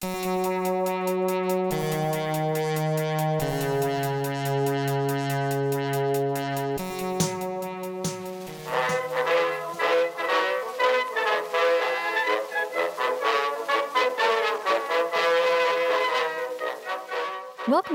Welcome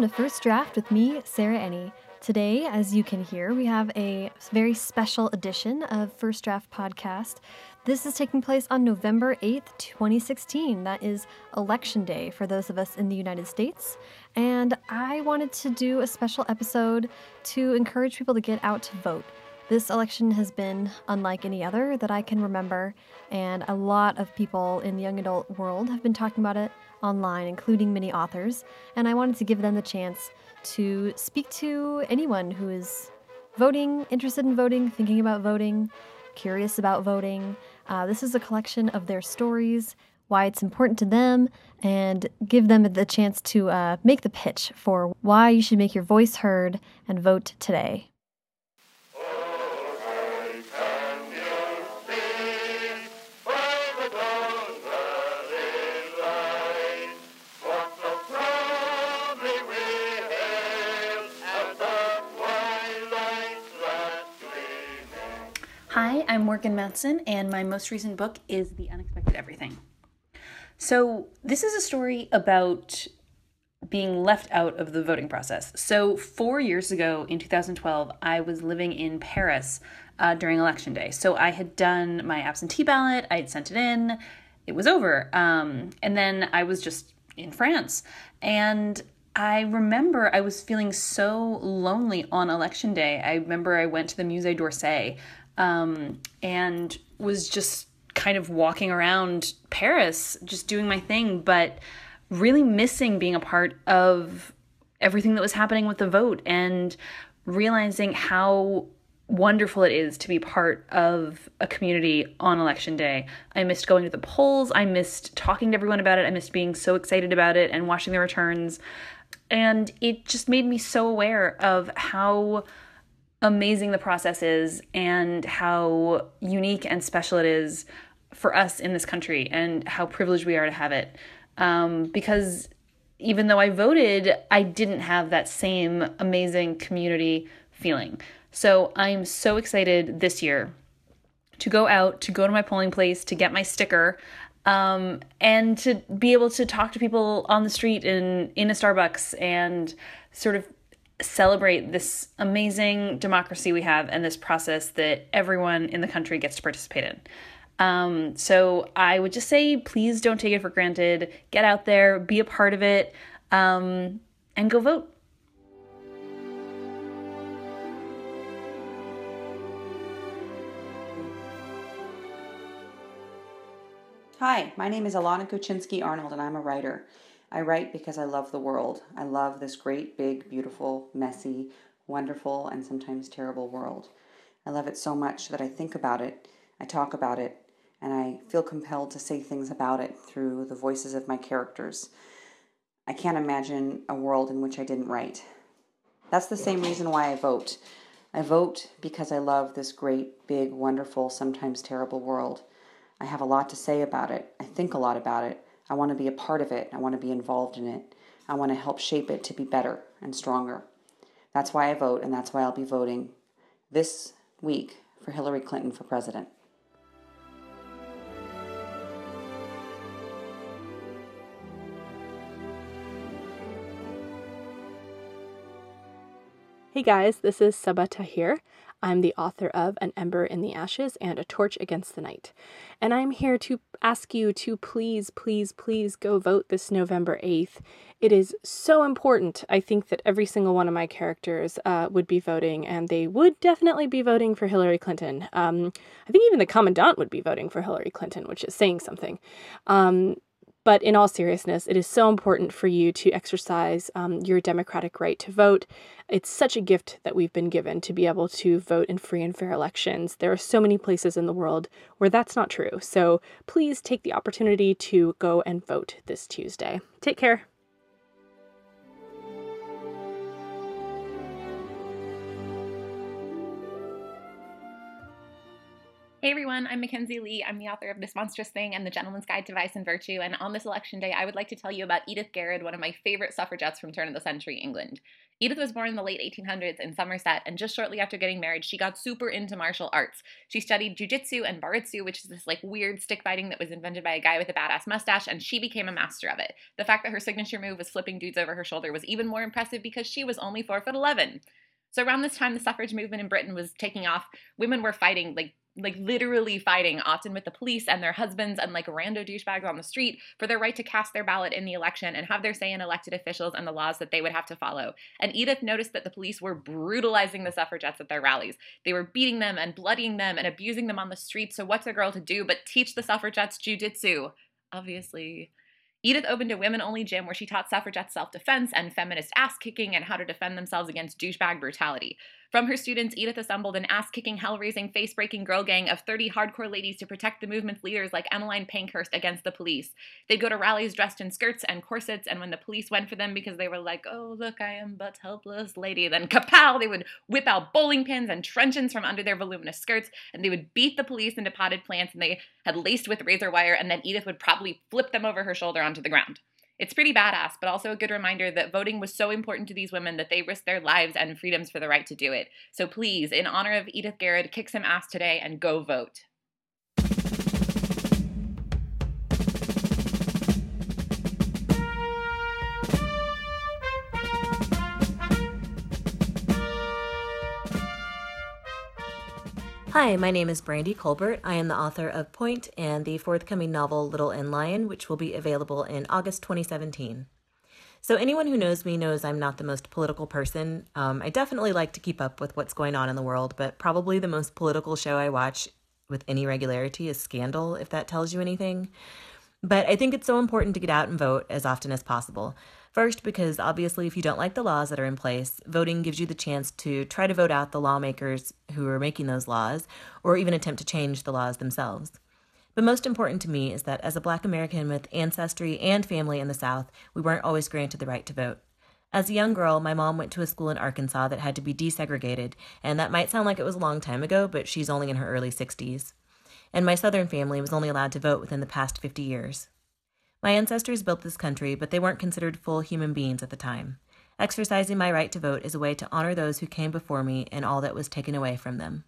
to First Draft with me, Sarah Enni. Today, as you can hear, we have a very special edition of First Draft Podcast. This is taking place on November 8th, 2016. That is Election Day for those of us in the United States. And I wanted to do a special episode to encourage people to get out to vote. This election has been unlike any other that I can remember, and a lot of people in the young adult world have been talking about it online, including many authors, and I wanted to give them the chance to speak to anyone who is voting, interested in voting, thinking about voting, curious about voting. Uh, this is a collection of their stories, why it's important to them, and give them the chance to uh, make the pitch for why you should make your voice heard and vote today. Morgan Matson, and my most recent book is The Unexpected Everything. So, this is a story about being left out of the voting process. So, four years ago in 2012, I was living in Paris uh, during election day. So, I had done my absentee ballot, I had sent it in, it was over. Um, and then I was just in France. And I remember I was feeling so lonely on election day. I remember I went to the Musée d'Orsay um, and was just kind of walking around Paris, just doing my thing, but really missing being a part of everything that was happening with the vote and realizing how wonderful it is to be part of a community on election day. I missed going to the polls. I missed talking to everyone about it. I missed being so excited about it and watching the returns. And it just made me so aware of how amazing the process is and how unique and special it is for us in this country and how privileged we are to have it. Um, because even though I voted, I didn't have that same amazing community feeling. So I'm so excited this year to go out, to go to my polling place, to get my sticker, um, and to be able to talk to people on the street in in a Starbucks and sort of celebrate this amazing democracy we have and this process that everyone in the country gets to participate in. Um, so I would just say, please don't take it for granted. Get out there, be a part of it, um, and go vote. Hi, my name is Elana Kuczynski Arnold, and I'm a writer. I write because I love the world. I love this great, big, beautiful, messy, wonderful, and sometimes terrible world. I love it so much that I think about it, I talk about it, and I feel compelled to say things about it through the voices of my characters. I can't imagine a world in which I didn't write. That's the same reason why I vote. I vote because I love this great, big, wonderful, sometimes terrible world. I have a lot to say about it. I think a lot about it. I want to be a part of it. I want to be involved in it. I want to help shape it to be better and stronger. That's why I vote, and that's why I'll be voting this week for Hillary Clinton for president. Hey guys, this is Sabaa Tahir. I'm the author of An Ember in the Ashes and A Torch Against the Night. And I'm here to ask you to please, please, please go vote this November 8th. It is so important. I think that every single one of my characters uh, would be voting, and they would definitely be voting for Hillary Clinton. Um, I think even the Commandant would be voting for Hillary Clinton, which is saying something. Um, but in all seriousness, it is so important for you to exercise um, your democratic right to vote. It's such a gift that we've been given to be able to vote in free and fair elections. There are so many places in the world where that's not true. So please take the opportunity to go and vote this Tuesday. Take care. Hey everyone, I'm Mackenzi Lee. I'm the author of This Monstrous Thing and The Gentleman's Guide to Vice and Virtue. And on this election day, I would like to tell you about Edith Garrud, one of my favorite suffragettes from turn of the century England. Edith was born in the late 1800s in Somerset, and just shortly after getting married, she got super into martial arts. She studied jujitsu and bartitsu, which is this like weird stick fighting that was invented by a guy with a badass mustache, and she became a master of it. The fact that her signature move was flipping dudes over her shoulder was even more impressive because she was only 4 foot 11. So around this time, the suffrage movement in Britain was taking off. Women were fighting like like literally fighting, often with the police and their husbands and like rando douchebags on the street for their right to cast their ballot in the election and have their say in elected officials and the laws that they would have to follow. And Edith noticed that the police were brutalizing the suffragettes at their rallies. They were beating them and bloodying them and abusing them on the street. So what's a girl to do but teach the suffragettes jujitsu? Obviously. Edith opened a women only gym where she taught suffragettes self defense and feminist ass kicking and how to defend themselves against douchebag brutality. From her students, Edith assembled an ass kicking, hell raising, face breaking girl gang of 30 hardcore ladies to protect the movement's leaders like Emmeline Pankhurst against the police. They'd go to rallies dressed in skirts and corsets, and when the police went for them because they were like, oh, look, I am but helpless lady, then kapow, they would whip out bowling pins and truncheons from under their voluminous skirts, and they would beat the police into potted plants, and they had laced with razor wire, and then Edith would probably flip them over her shoulder onto the ground. It's pretty badass, but also a good reminder that voting was so important to these women that they risked their lives and freedoms for the right to do it. So please, in honor of Edith Garrud, kick some ass today and go vote. Hi, my name is Brandy Colbert. I am the author of Pointe and the forthcoming novel Little and Lion, which will be available in August 2017. So, anyone who knows me knows I'm not the most political person. Um, I definitely like to keep up with what's going on in the world, but probably the most political show I watch with any regularity is Scandal, if that tells you anything. But I think it's so important to get out and vote as often as possible. First, because obviously, if you don't like the laws that are in place, voting gives you the chance to try to vote out the lawmakers who are making those laws, or even attempt to change the laws themselves. But most important to me is that as a black American with ancestry and family in the South, we weren't always granted the right to vote. As a young girl, my mom went to a school in Arkansas that had to be desegregated, and that might sound like it was a long time ago, but she's only in her early 60s. And my Southern family was only allowed to vote within the past 50 years. My ancestors built this country, but they weren't considered full human beings at the time. Exercising my right to vote is a way to honor those who came before me and all that was taken away from them.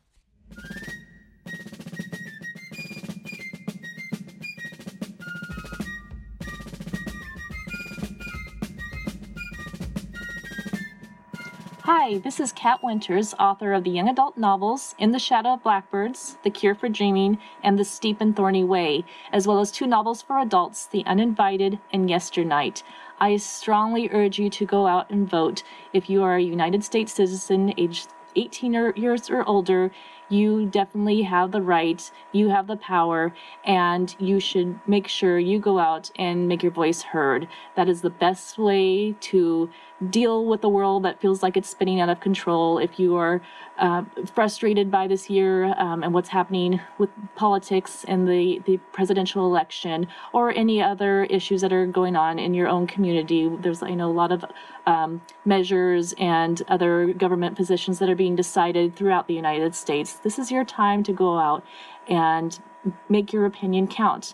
Hi, this is Cat Winters, author of the young adult novels In the Shadow of Blackbirds, The Cure for Dreaming, and The Steep and Thorny Way, as well as two novels for adults, The Uninvited and Yesternight. I strongly urge you to go out and vote. If you are a United States citizen aged 18 or years or older, you definitely have the right, you have the power, and you should make sure you go out and make your voice heard. That is the best way to deal with a world that feels like it's spinning out of control. If you are uh, frustrated by this year um, and what's happening with politics and the, the presidential election or any other issues that are going on in your own community, there's, I know, a lot of um, measures and other government positions that are being decided throughout the United States. This is your time to go out and make your opinion count.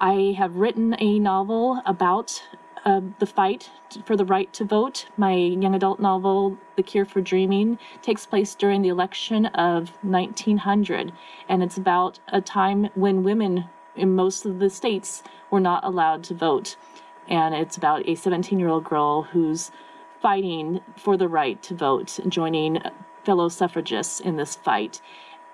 I have written a novel about uh, the fight for the right to vote. My young adult novel, The Cure for Dreaming, takes place during the election of 1900, and it's about a time when women in most of the states were not allowed to vote. And it's about a 17 year old girl who's fighting for the right to vote, joining fellow suffragists in this fight.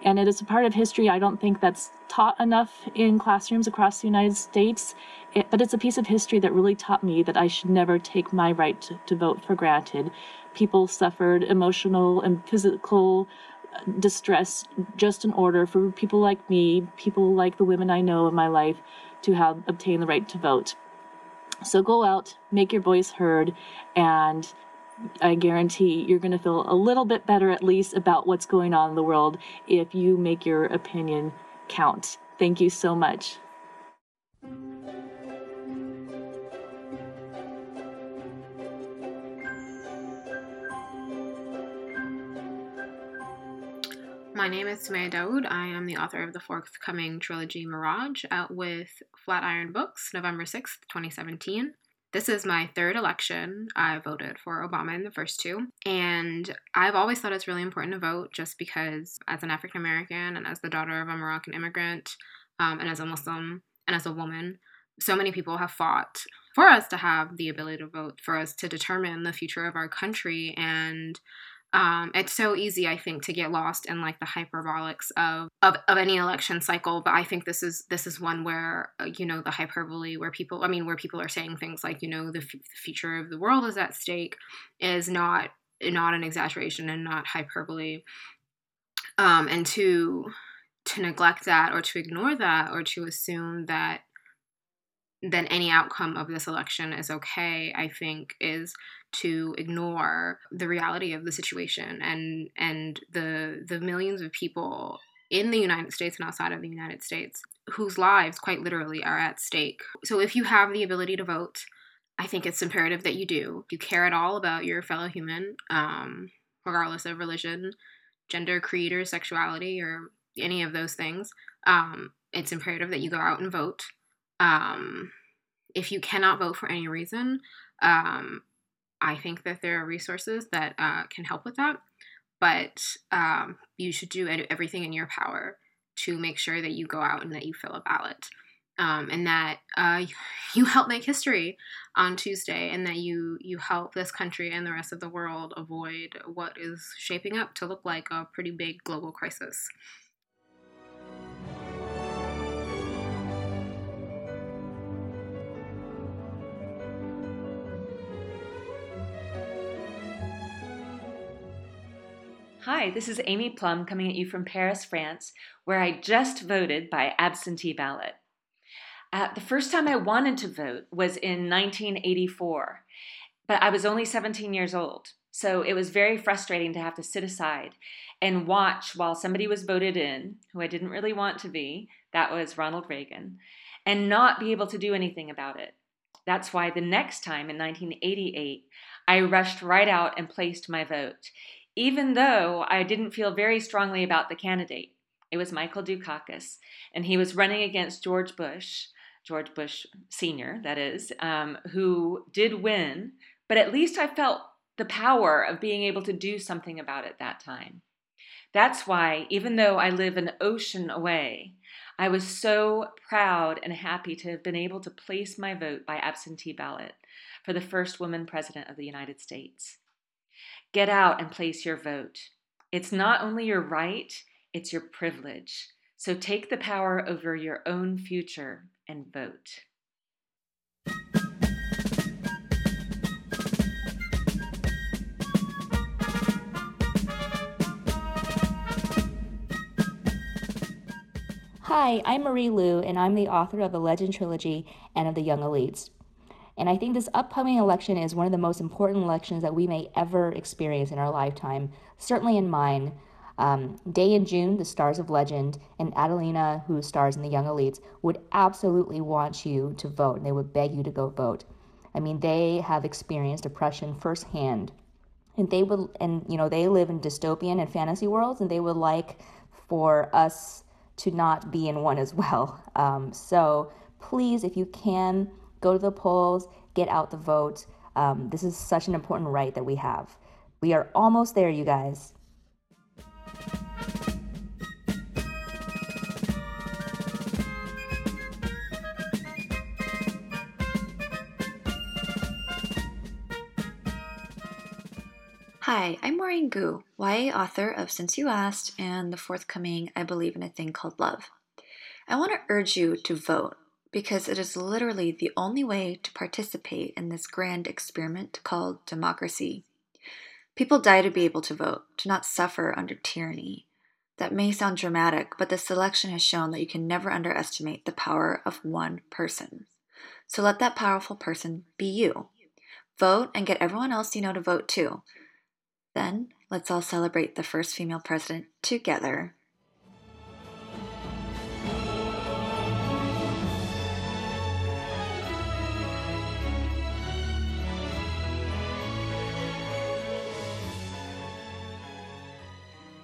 And it is a part of history I don't think that's taught enough in classrooms across the United States. It, but it's a piece of history that really taught me that I should never take my right to, to vote for granted. People suffered emotional and physical uh, distress just in order for people like me, people like the women I know in my life, to have obtained the right to vote. So go out, make your voice heard, and I guarantee you're going to feel a little bit better, at least, about what's going on in the world if you make your opinion count. Thank you so much. My name is Somaiya Daud. I am the author of the forthcoming trilogy Mirage, out with Flatiron Books, November 6th, 2017. This is my third election. I voted for Obama in the first two. And I've always thought it's really important to vote just because, as an African American and as the daughter of a Moroccan immigrant, um, and as a Muslim and as a woman, so many people have fought for us to have the ability to vote, for us to determine the future of our country. And um, it's so easy, I think, to get lost in like the hyperbolics of, of of any election cycle. But I think this is this is one where uh, you know the hyperbole, where people, I mean, where people are saying things like you know the, f- the future of the world is at stake, is not not an exaggeration and not hyperbole. Um, and to to neglect that or to ignore that or to assume that then any outcome of this election is okay, I think is to ignore the reality of the situation and and the the millions of people in the United States and outside of the United States whose lives quite literally are at stake. So if you have the ability to vote, I think it's imperative that you do. You care at all about your fellow human, um, regardless of religion, gender, creed, or sexuality, or any of those things. Um, it's imperative that you go out and vote. Um, if you cannot vote for any reason, um, I think that there are resources that uh, can help with that. But um, you should do everything in your power to make sure that you go out and that you fill a ballot. Um, and that uh, you help make history on Tuesday, and that you you help this country and the rest of the world avoid what is shaping up to look like a pretty big global crisis. Hi, this is Amy Plum coming at you from Paris, France, where I just voted by absentee ballot. Uh, the first time I wanted to vote was in 1984, but I was only 17 years old. So it was very frustrating to have to sit aside and watch while somebody was voted in, who I didn't really want to be, that was Ronald Reagan, and not be able to do anything about it. That's why the next time in 1988, I rushed right out and placed my vote, even though I didn't feel very strongly about the candidate. It was Michael Dukakis, and he was running against George Bush, George Bush Sr., that is, um, who did win, but at least I felt the power of being able to do something about it that time. That's why, even though I live an ocean away, I was so proud and happy to have been able to place my vote by absentee ballot for the first woman president of the United States. Get out and place your vote. It's not only your right, it's your privilege. So take the power over your own future and vote. Hi, I'm Marie Lu, and I'm the author of the Legend Trilogy and of the Young Elites. And I think this upcoming election is one of the most important elections that we may ever experience in our lifetime, certainly in mine. Um, Day and June, the stars of legend, and Adelina, who stars in the Young Elites, would absolutely want you to vote, and they would beg you to go vote. I mean, they have experienced oppression firsthand, and they would, and you know, they live in dystopian and fantasy worlds, and they would like for us to not be in one as well. Um, so please, if you can, go to the polls, get out the vote. Um, this is such an important right that we have. We are almost there, you guys. Hi, I'm Maurene Goo, YA author of Since You Asked and the forthcoming I Believe in a Thing Called Love. I want to urge you to vote because it is literally the only way to participate in this grand experiment called democracy. People die to be able to vote, to not suffer under tyranny. That may sound dramatic, but this election has shown that you can never underestimate the power of one person. So let that powerful person be you. Vote and get everyone else you know to vote too. Then let's all celebrate the first female president together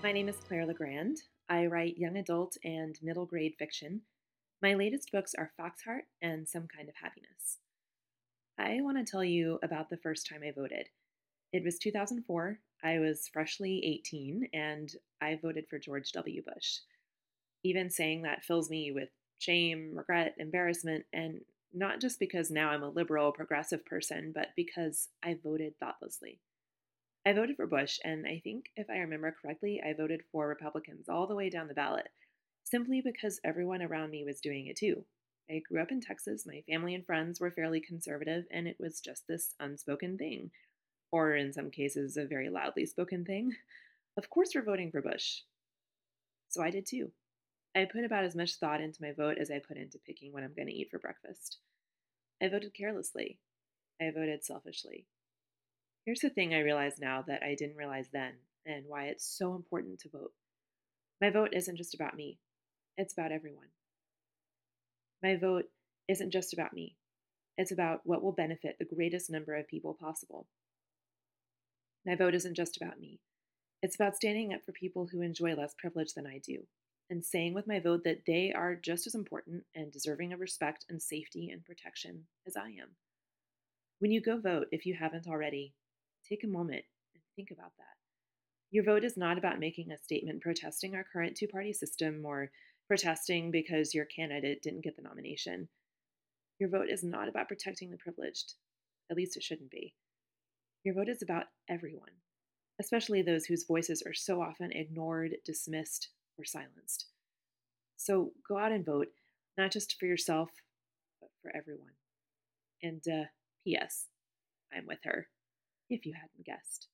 My name is Claire Legrand. I write young adult and middle grade fiction. My latest books are Foxheart and Some Kind of Happiness. I want to tell you about the first time I voted. It was 2004. I was freshly 18 and I voted for George W. Bush. Even saying that fills me with shame, regret, embarrassment, and not just because now I'm a liberal, progressive person, but because I voted thoughtlessly. I voted for Bush, and I think if I remember correctly, I voted for Republicans all the way down the ballot, simply because everyone around me was doing it too. I grew up in Texas, my family and friends were fairly conservative, and it was just this unspoken thing, or in some cases, a very loudly spoken thing. Of course, we're voting for Bush. So I did too. I put about as much thought into my vote as I put into picking what I'm going to eat for breakfast. I voted carelessly. I voted selfishly. Here's the thing I realize now that I didn't realize then, and why it's so important to vote. My vote isn't just about me, it's about everyone. My vote isn't just about me, it's about what will benefit the greatest number of people possible. My vote isn't just about me, it's about standing up for people who enjoy less privilege than I do, and saying with my vote that they are just as important and deserving of respect and safety and protection as I am. When you go vote, if you haven't already, take a moment and think about that. Your vote is not about making a statement protesting our current two party system or protesting because your candidate didn't get the nomination. Your vote is not about protecting the privileged. At least it shouldn't be. Your vote is about everyone, especially those whose voices are so often ignored, dismissed, or silenced. So go out and vote, not just for yourself, but for everyone. And uh, P.S. I'm with her, if you hadn't guessed.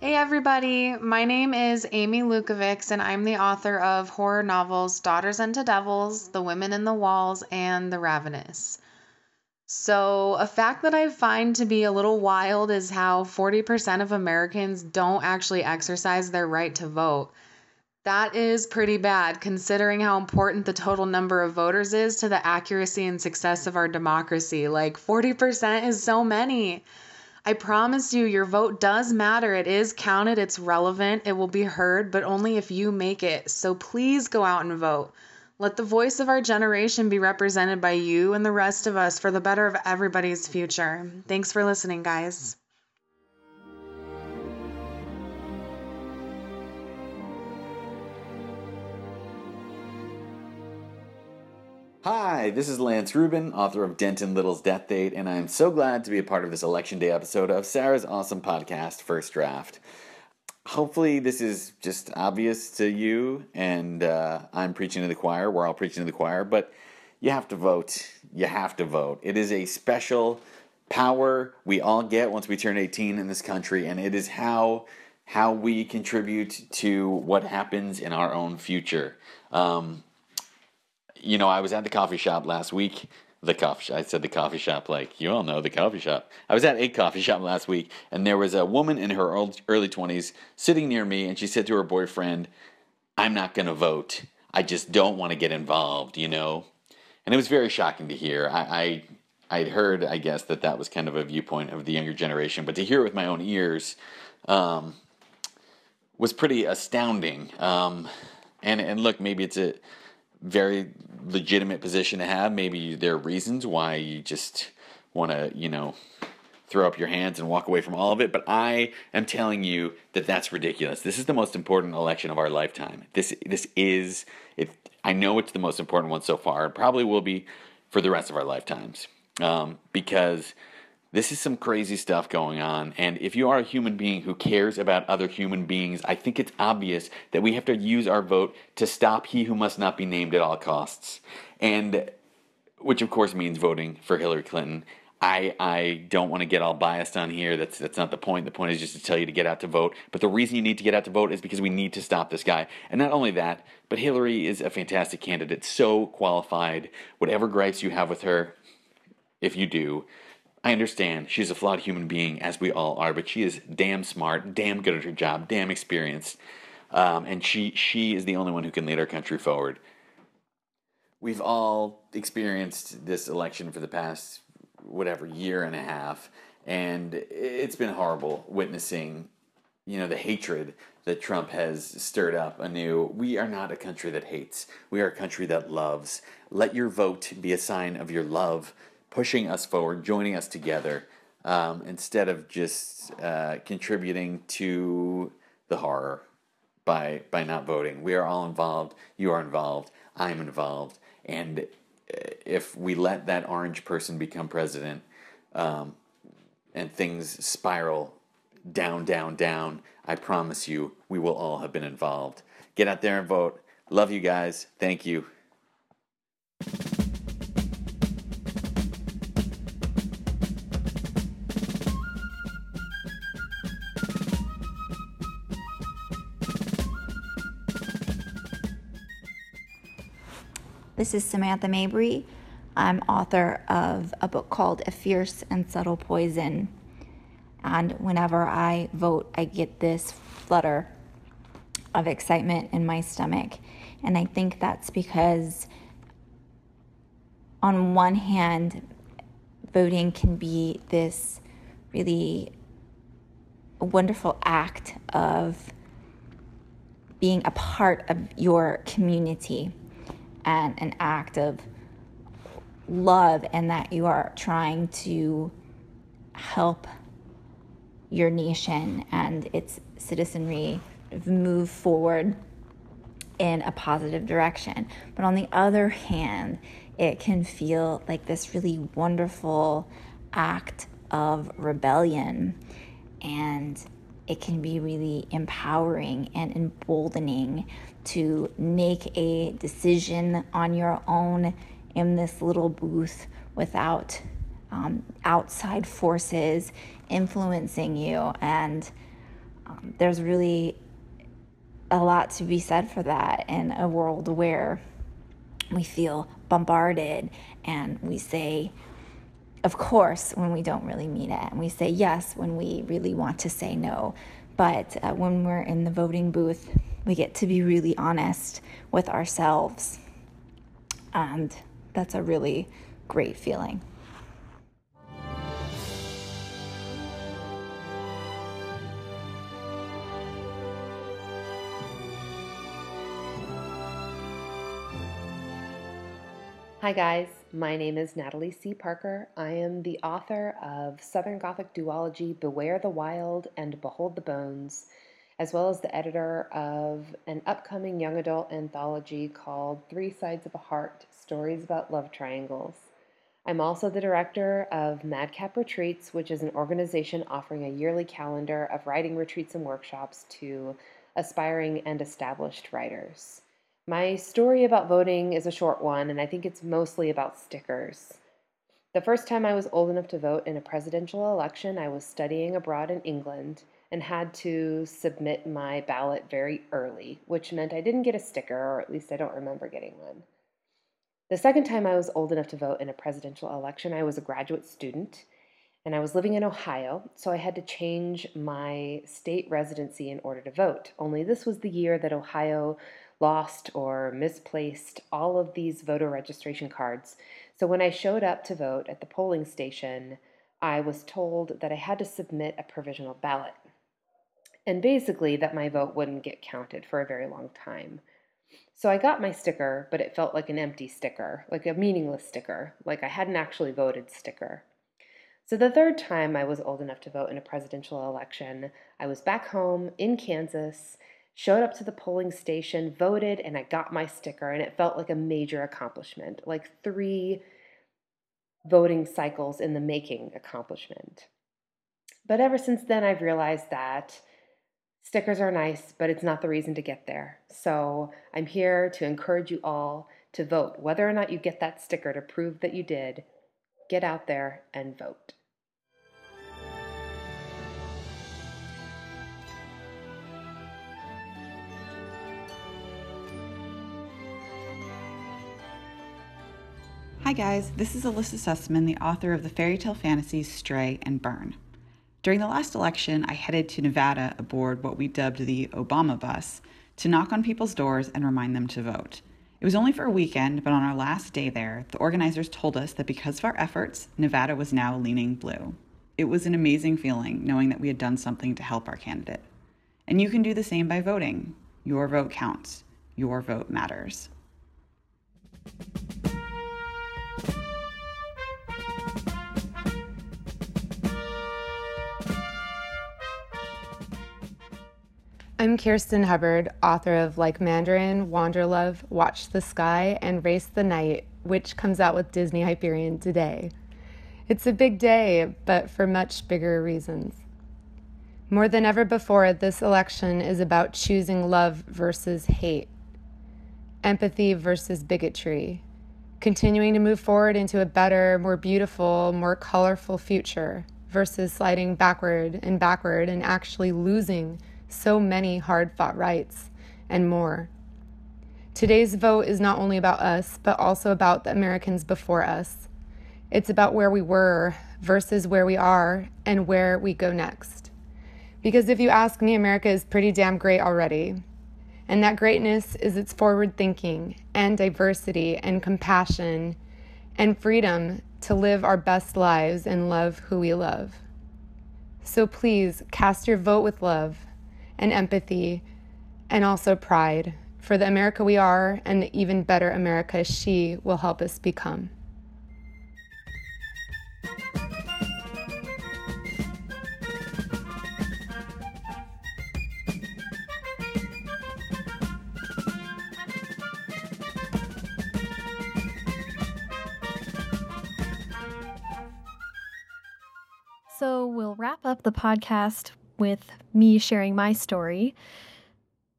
Hey everybody, my name is Amy Lukavics and I'm the author of horror novels Daughters Unto Devils, The Women in the Walls, and The Ravenous. So, a fact that I find to be a little wild is how 40% of Americans don't actually exercise their right to vote. That is pretty bad considering how important the total number of voters is to the accuracy and success of our democracy. Like, 40% is so many. I promise you, your vote does matter. It is counted, it's relevant, it will be heard, but only if you make it. So please go out and vote. Let the voice of our generation be represented by you and the rest of us for the better of everybody's future. Thanks for listening, guys. Hi, this is Lance Rubin, author of Denton Little's Death Date, and I'm so glad to be a part of this Election Day episode of Sarah's awesome podcast, First Draft. Hopefully, this is just obvious to you, and uh, I'm preaching to the choir. We're all preaching to the choir, but you have to vote. You have to vote. It is a special power we all get once we turn 18 in this country, and it is how how we contribute to what happens in our own future. Um, you know, I was at the coffee shop last week. The coffee shop. I said the coffee shop, like you all know the coffee shop. I was at a coffee shop last week, and there was a woman in her early twenties sitting near me, and she said to her boyfriend, "I'm not going to vote. I just don't want to get involved," you know. And it was very shocking to hear. I, I I'd heard, I guess, that that was kind of a viewpoint of the younger generation, but to hear it with my own ears um, was pretty astounding. Um, and and look, maybe it's a very legitimate position to have. Maybe there are reasons why you just want to, you know, throw up your hands and walk away from all of it. But I am telling you that that's ridiculous. This is the most important election of our lifetime. This this is it. I know it's the most important one so far. It probably will be for the rest of our lifetimes um, because this is some crazy stuff going on. And if you are a human being who cares about other human beings, I think it's obvious that we have to use our vote to stop he who must not be named at all costs. And which of course means voting for Hillary Clinton. I I don't want to get all biased on here. That's that's not the point. The point is just to tell you to get out to vote. But the reason you need to get out to vote is because we need to stop this guy. And not only that, but Hillary is a fantastic candidate, so qualified. Whatever gripes you have with her, if you do, I understand she's a flawed human being, as we all are, but she is damn smart, damn good at her job, damn experienced. Um, and she she is the only one who can lead our country forward. We've all experienced this election for the past whatever year and a half, and it's been horrible witnessing, you know, the hatred that Trump has stirred up anew. We are not a country that hates. We are a country that loves. Let your vote be a sign of your love, pushing us forward, joining us together, um, instead of just uh, contributing to the horror by by not voting. We are all involved. You are involved. I'm involved. And uh, if we let that orange person become president, um, and things spiral down, down, down, I promise you, we will all have been involved. Get out there and vote. Love you guys. Thank you. This is Samantha Mabry. I'm author of a book called A Fierce and Subtle Poison. And whenever I vote, I get this flutter of excitement in my stomach. And I think that's because, on one hand, voting can be this really wonderful act of being a part of your community and an act of love and that you are trying to help your nation and its citizenry move forward in a positive direction. But on the other hand, it can feel like this really wonderful act of rebellion and it can be really empowering and emboldening to make a decision on your own in this little booth without um, outside forces influencing you. And um, there's really a lot to be said for that in a world where we feel bombarded and we say, of course, when we don't really mean it, and we say yes when we really want to say no. But uh, when we're in the voting booth, we get to be really honest with ourselves. And that's a really great feeling. Hi, guys. My name is Natalie C. Parker. I am the author of Southern Gothic duology Beware the Wild and Behold the Bones, as well as the editor of an upcoming young adult anthology called Three Sides of a Heart Stories about Love Triangles. I'm also the director of Madcap Retreats, which is an organization offering a yearly calendar of writing retreats and workshops to aspiring and established writers. My story about voting is a short one, and I think it's mostly about stickers. The first time I was old enough to vote in a presidential election, I was studying abroad in England and had to submit my ballot very early, which meant I didn't get a sticker, or at least I don't remember getting one. The second time I was old enough to vote in a presidential election, I was a graduate student and I was living in Ohio, so I had to change my state residency in order to vote. Only this was the year that Ohio lost or misplaced all of these voter registration cards. So when I showed up to vote at the polling station, I was told that I had to submit a provisional ballot. And basically, that my vote wouldn't get counted for a very long time. So I got my sticker, but it felt like an empty sticker, like a meaningless sticker, like I hadn't actually voted sticker. So the third time I was old enough to vote in a presidential election, I was back home in Kansas showed up to the polling station, voted, and I got my sticker, and it felt like a major accomplishment, like three voting cycles in the making accomplishment. But ever since then, I've realized that stickers are nice, but it's not the reason to get there. So I'm here to encourage you all to vote. Whether or not you get that sticker to prove that you did, get out there and vote. Hi guys, this is Elissa Sussman, the author of the fairy tale fantasies Stray and Burn. During the last election, I headed to Nevada aboard what we dubbed the Obama bus to knock on people's doors and remind them to vote. It was only for a weekend, but on our last day there, the organizers told us that because of our efforts, Nevada was now leaning blue. It was an amazing feeling knowing that we had done something to help our candidate. And you can do the same by voting. Your vote counts. Your vote matters. I'm Kirsten Hubbard, author of Like Mandarin, Wanderlove, Watch the Sky, and Race the Night, which comes out with Disney Hyperion today. It's a big day, but for much bigger reasons. More than ever before, this election is about choosing love versus hate, empathy versus bigotry, continuing to move forward into a better, more beautiful, more colorful future versus sliding backward and backward and actually losing so many hard fought rights, and more. Today's vote is not only about us, but also about the Americans before us. It's about where we were versus where we are and where we go next. Because if you ask me, America is pretty damn great already. And that greatness is its forward thinking and diversity and compassion and freedom to live our best lives and love who we love. So please cast your vote with love and empathy and also pride for the America we are and the even better America she will help us become. So we'll wrap up the podcast with me sharing my story.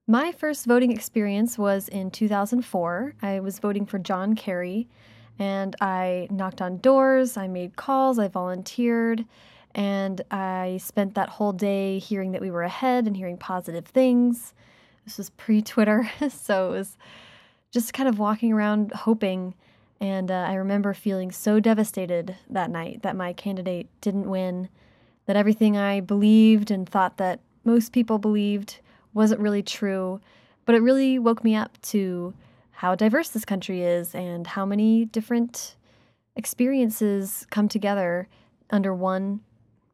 My first voting experience was in 2004. I was voting for John Kerry, and I knocked on doors, I made calls, I volunteered, and I spent that whole day hearing that we were ahead and hearing positive things. This was pre Twitter, so it was just kind of walking around hoping. And uh, I remember feeling so devastated that night that my candidate didn't win that everything I believed and thought that most people believed wasn't really true. But it really woke me up to how diverse this country is and how many different experiences come together under one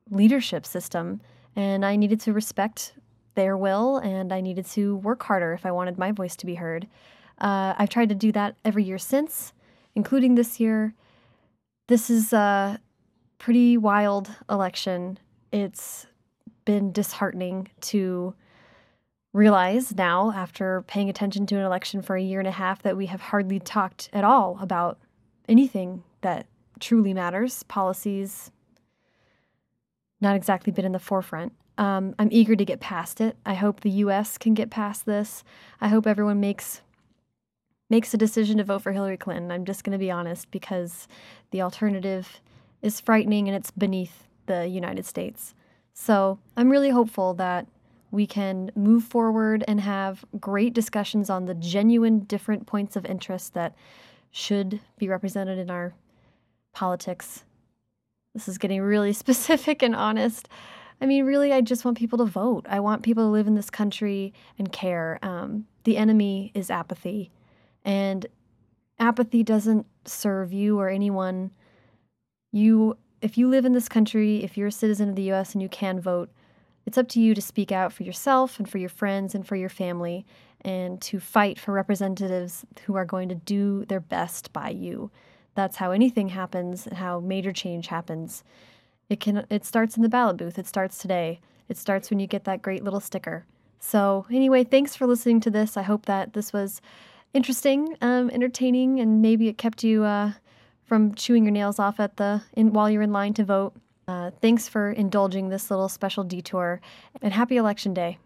leadership system. And I needed to respect their will and I needed to work harder if I wanted my voice to be heard. Uh, I've tried to do that every year since, including this year. This is a pretty wild election it's been disheartening to realize now, after paying attention to an election for a year and a half, that we have hardly talked at all about anything that truly matters. Policies not exactly been in the forefront. Um, I'm eager to get past it. I hope the U.S. can get past this. I hope everyone makes makes a decision to vote for Hillary Clinton. I'm just going to be honest because the alternative is frightening and it's beneath the United States. So I'm really hopeful that we can move forward and have great discussions on the genuine different points of interest that should be represented in our politics. This is getting really specific and honest. I mean, really, I just want people to vote. I want people to live in this country and care. Um, the enemy is apathy, and apathy doesn't serve you or anyone. You if you live in this country, if you're a citizen of the US and you can vote, it's up to you to speak out for yourself and for your friends and for your family and to fight for representatives who are going to do their best by you. That's how anything happens, how major change happens. It can it starts in the ballot booth. It starts today. It starts when you get that great little sticker. So, anyway, thanks for listening to this. I hope that this was interesting, um, entertaining, and maybe it kept you uh, from chewing your nails off at the in, while you're in line to vote. Uh, thanks for indulging this little special detour, and happy election day.